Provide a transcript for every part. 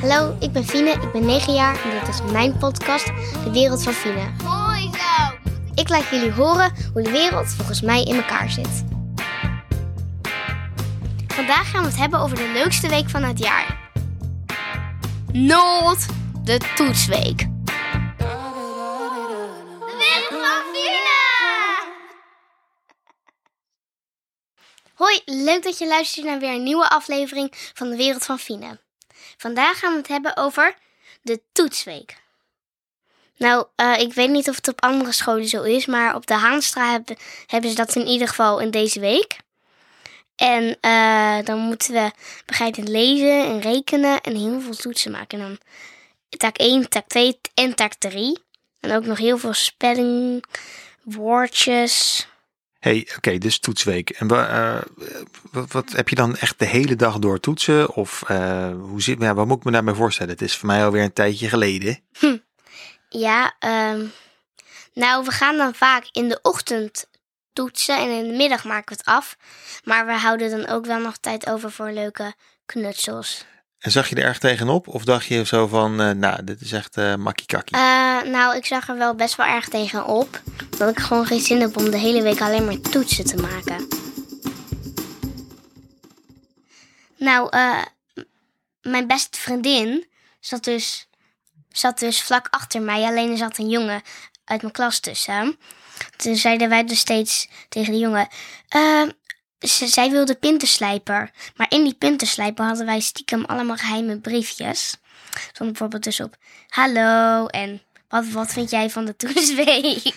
Hallo, ik ben Fine, ik ben 9 jaar en dit is mijn podcast, De Wereld van Fine. Mooi zo. Ik laat jullie horen hoe de wereld volgens mij in elkaar zit. Vandaag gaan we het hebben over de leukste week van het jaar. Nooit de toetsweek. Hoi, leuk dat je luistert naar weer een nieuwe aflevering van de Wereld van Fine. Vandaag gaan we het hebben over de toetsweek. Nou, eh, ik weet niet of het op andere scholen zo is, maar op de Haanstra hebben, hebben ze dat in ieder geval in deze week. En eh, dan moeten we begrijpend lezen en rekenen en heel veel toetsen maken. En dan taak 1, taak 2 en taak 3. En ook nog heel veel spelling, woordjes. Hey, oké, dus toetsweek. En eh, wat, wat heb je dan echt de hele dag door toetsen? Of eh, hoe zit, ja, wat moet ik me daarbij voorstellen? Het is voor mij alweer een tijdje geleden. Ja, ehm, nou, we gaan dan vaak in de ochtend toetsen en in de middag maken we het af. Maar we houden dan ook wel nog tijd over voor leuke knutsels. En zag je er erg tegenop? Of dacht je zo van, eh, nou, dit is echt eh makkie-kakkie? Eh, nou, ik zag er wel best wel erg tegen op. Dat ik gewoon geen zin heb om de hele week alleen maar toetsen te maken. Nou, mijn beste vriendin zat dus, zat dus vlak achter mij. Alleen er zat een jongen uit mijn klas tussen. Toen zeiden wij dus steeds tegen de jongen... ze, zij wilde pintenslijper. Maar in die pintenslijper hadden wij stiekem allemaal geheime briefjes. Stond bijvoorbeeld dus op... Hallo en wat, wat vind jij van de toetsweek?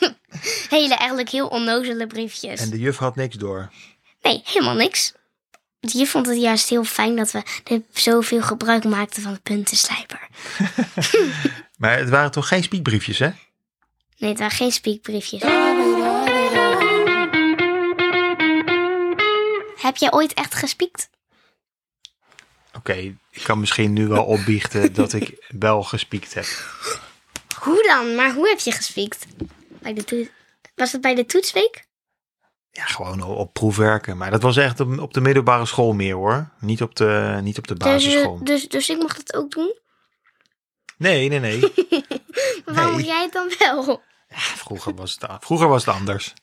Hele eigenlijk heel onnozele briefjes. En de juf had niks door. Nee, helemaal niks. Je vond het juist heel fijn dat we er zoveel gebruik maakten van de puntenslijper. Maar het waren toch geen spiekbriefjes, hè? Nee, het waren geen spiekbriefjes. Heb jij ooit echt gespiekt? Oké, ik kan misschien nu wel opbiechten dat ik wel gespiekt heb. Hoe dan? Maar hoe heb je gespiekt? Bij de Was het bij de toetsweek? Ja, gewoon op, op proefwerken. Maar dat was echt op, op de middelbare school meer hoor. Niet op de, niet op de Dus, basisschool. dus, dus ik mag dat ook doen? Nee, nee, nee. Waarom Nee. jij het dan wel? Ja, vroeger, was het, vroeger was het anders.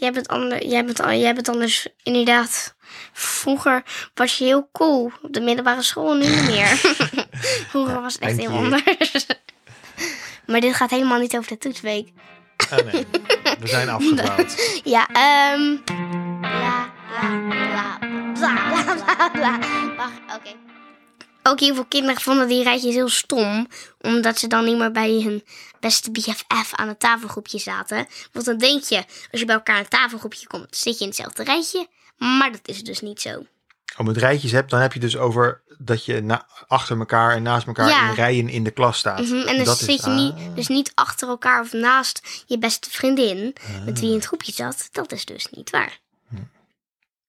Jij bent, ander, jij, bent, jij bent anders inderdaad. Vroeger was je heel cool op de middelbare school, nu niet meer. Vroeger was het echt heel anders. maar dit gaat helemaal niet over de toetsweek. Ah, nee, we zijn afgedwaald. Ja, ehm. Bla, bla, bla, bla, bla, bla, bla. Wacht, oké. Ook heel veel kinderen vonden die rijtjes heel stom. Omdat ze dan niet meer bij hun beste BFF aan het tafelgroepje zaten. Want dan denk je, als je bij elkaar het tafelgroepje komt, zit je in hetzelfde rijtje. Maar dat is dus niet zo. Om het rijtjes hebt, dan heb je dus over dat je na, achter elkaar en naast elkaar Ja. in rijen in de klas staat. Mhm, En dan Dat is- zit je ah. niet, dus niet achter elkaar of naast je beste vriendin. Met wie je in het groepje zat. Dat is dus niet waar.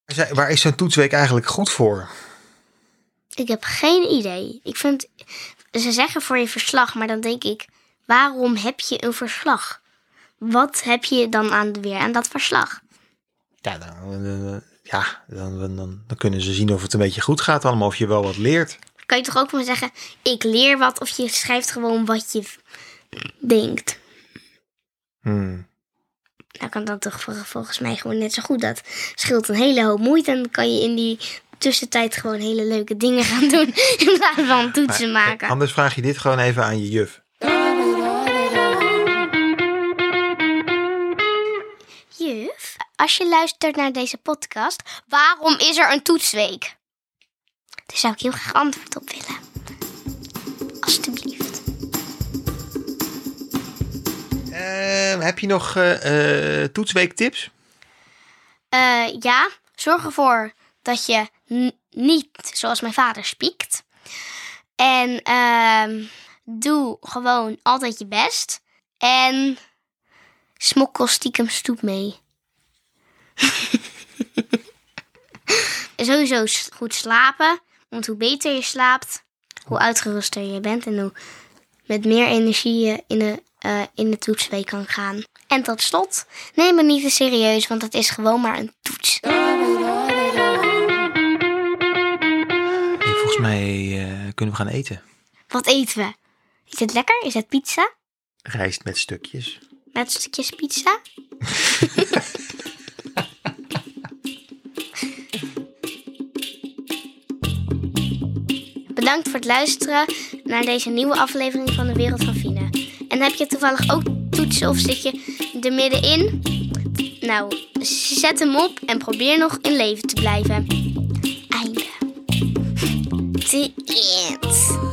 Zij- Waar is zo'n toetsweek eigenlijk goed voor? Ik heb geen idee. Ik vind, ze zeggen voor je verslag, maar dan denk ik, waarom heb je een verslag? Wat heb je dan aan weer aan dat verslag? Ja, dan, eh, ja dan, dan, kunnen ze zien of het een beetje goed gaat allemaal. Of je wel wat leert. Kan je toch ook maar zeggen, ik leer wat, of je schrijft gewoon wat je denkt. Hmm. Nou kan dat toch vol- volgens mij gewoon net zo goed. Dat scheelt een hele hoop moeite en dan kan je in die tussentijd gewoon hele leuke dingen gaan doen in plaats van toetsen Maar, maken. Anders vraag je dit gewoon even aan je juf. Juf, als je luistert naar deze podcast, waarom is er een toetsweek? Daar zou ik heel graag antwoord op willen. Alsjeblieft. Ehm, heb je nog eh, eh, toetsweektips? Eh, ja, zorg ervoor dat je niet zoals mijn vader spiekt. En ehm, doe gewoon altijd je best. En smokkel stiekem stoep mee. Sowieso goed slapen. Want hoe beter je slaapt, hoe uitgeruster je bent. En hoe met meer energie je in de, eh, in de toetsweek kan gaan. En tot slot, neem het niet te serieus, want het is gewoon maar een toets. We gaan eten. Wat eten we? Is het lekker? Is het pizza? Rijst met stukjes. Met stukjes pizza? Bedankt voor het luisteren naar deze nieuwe aflevering van de Wereld van Fine. En heb je toevallig ook toetsen of zit je er middenin? Nou, zet hem op en probeer nog in leven te blijven. It ants.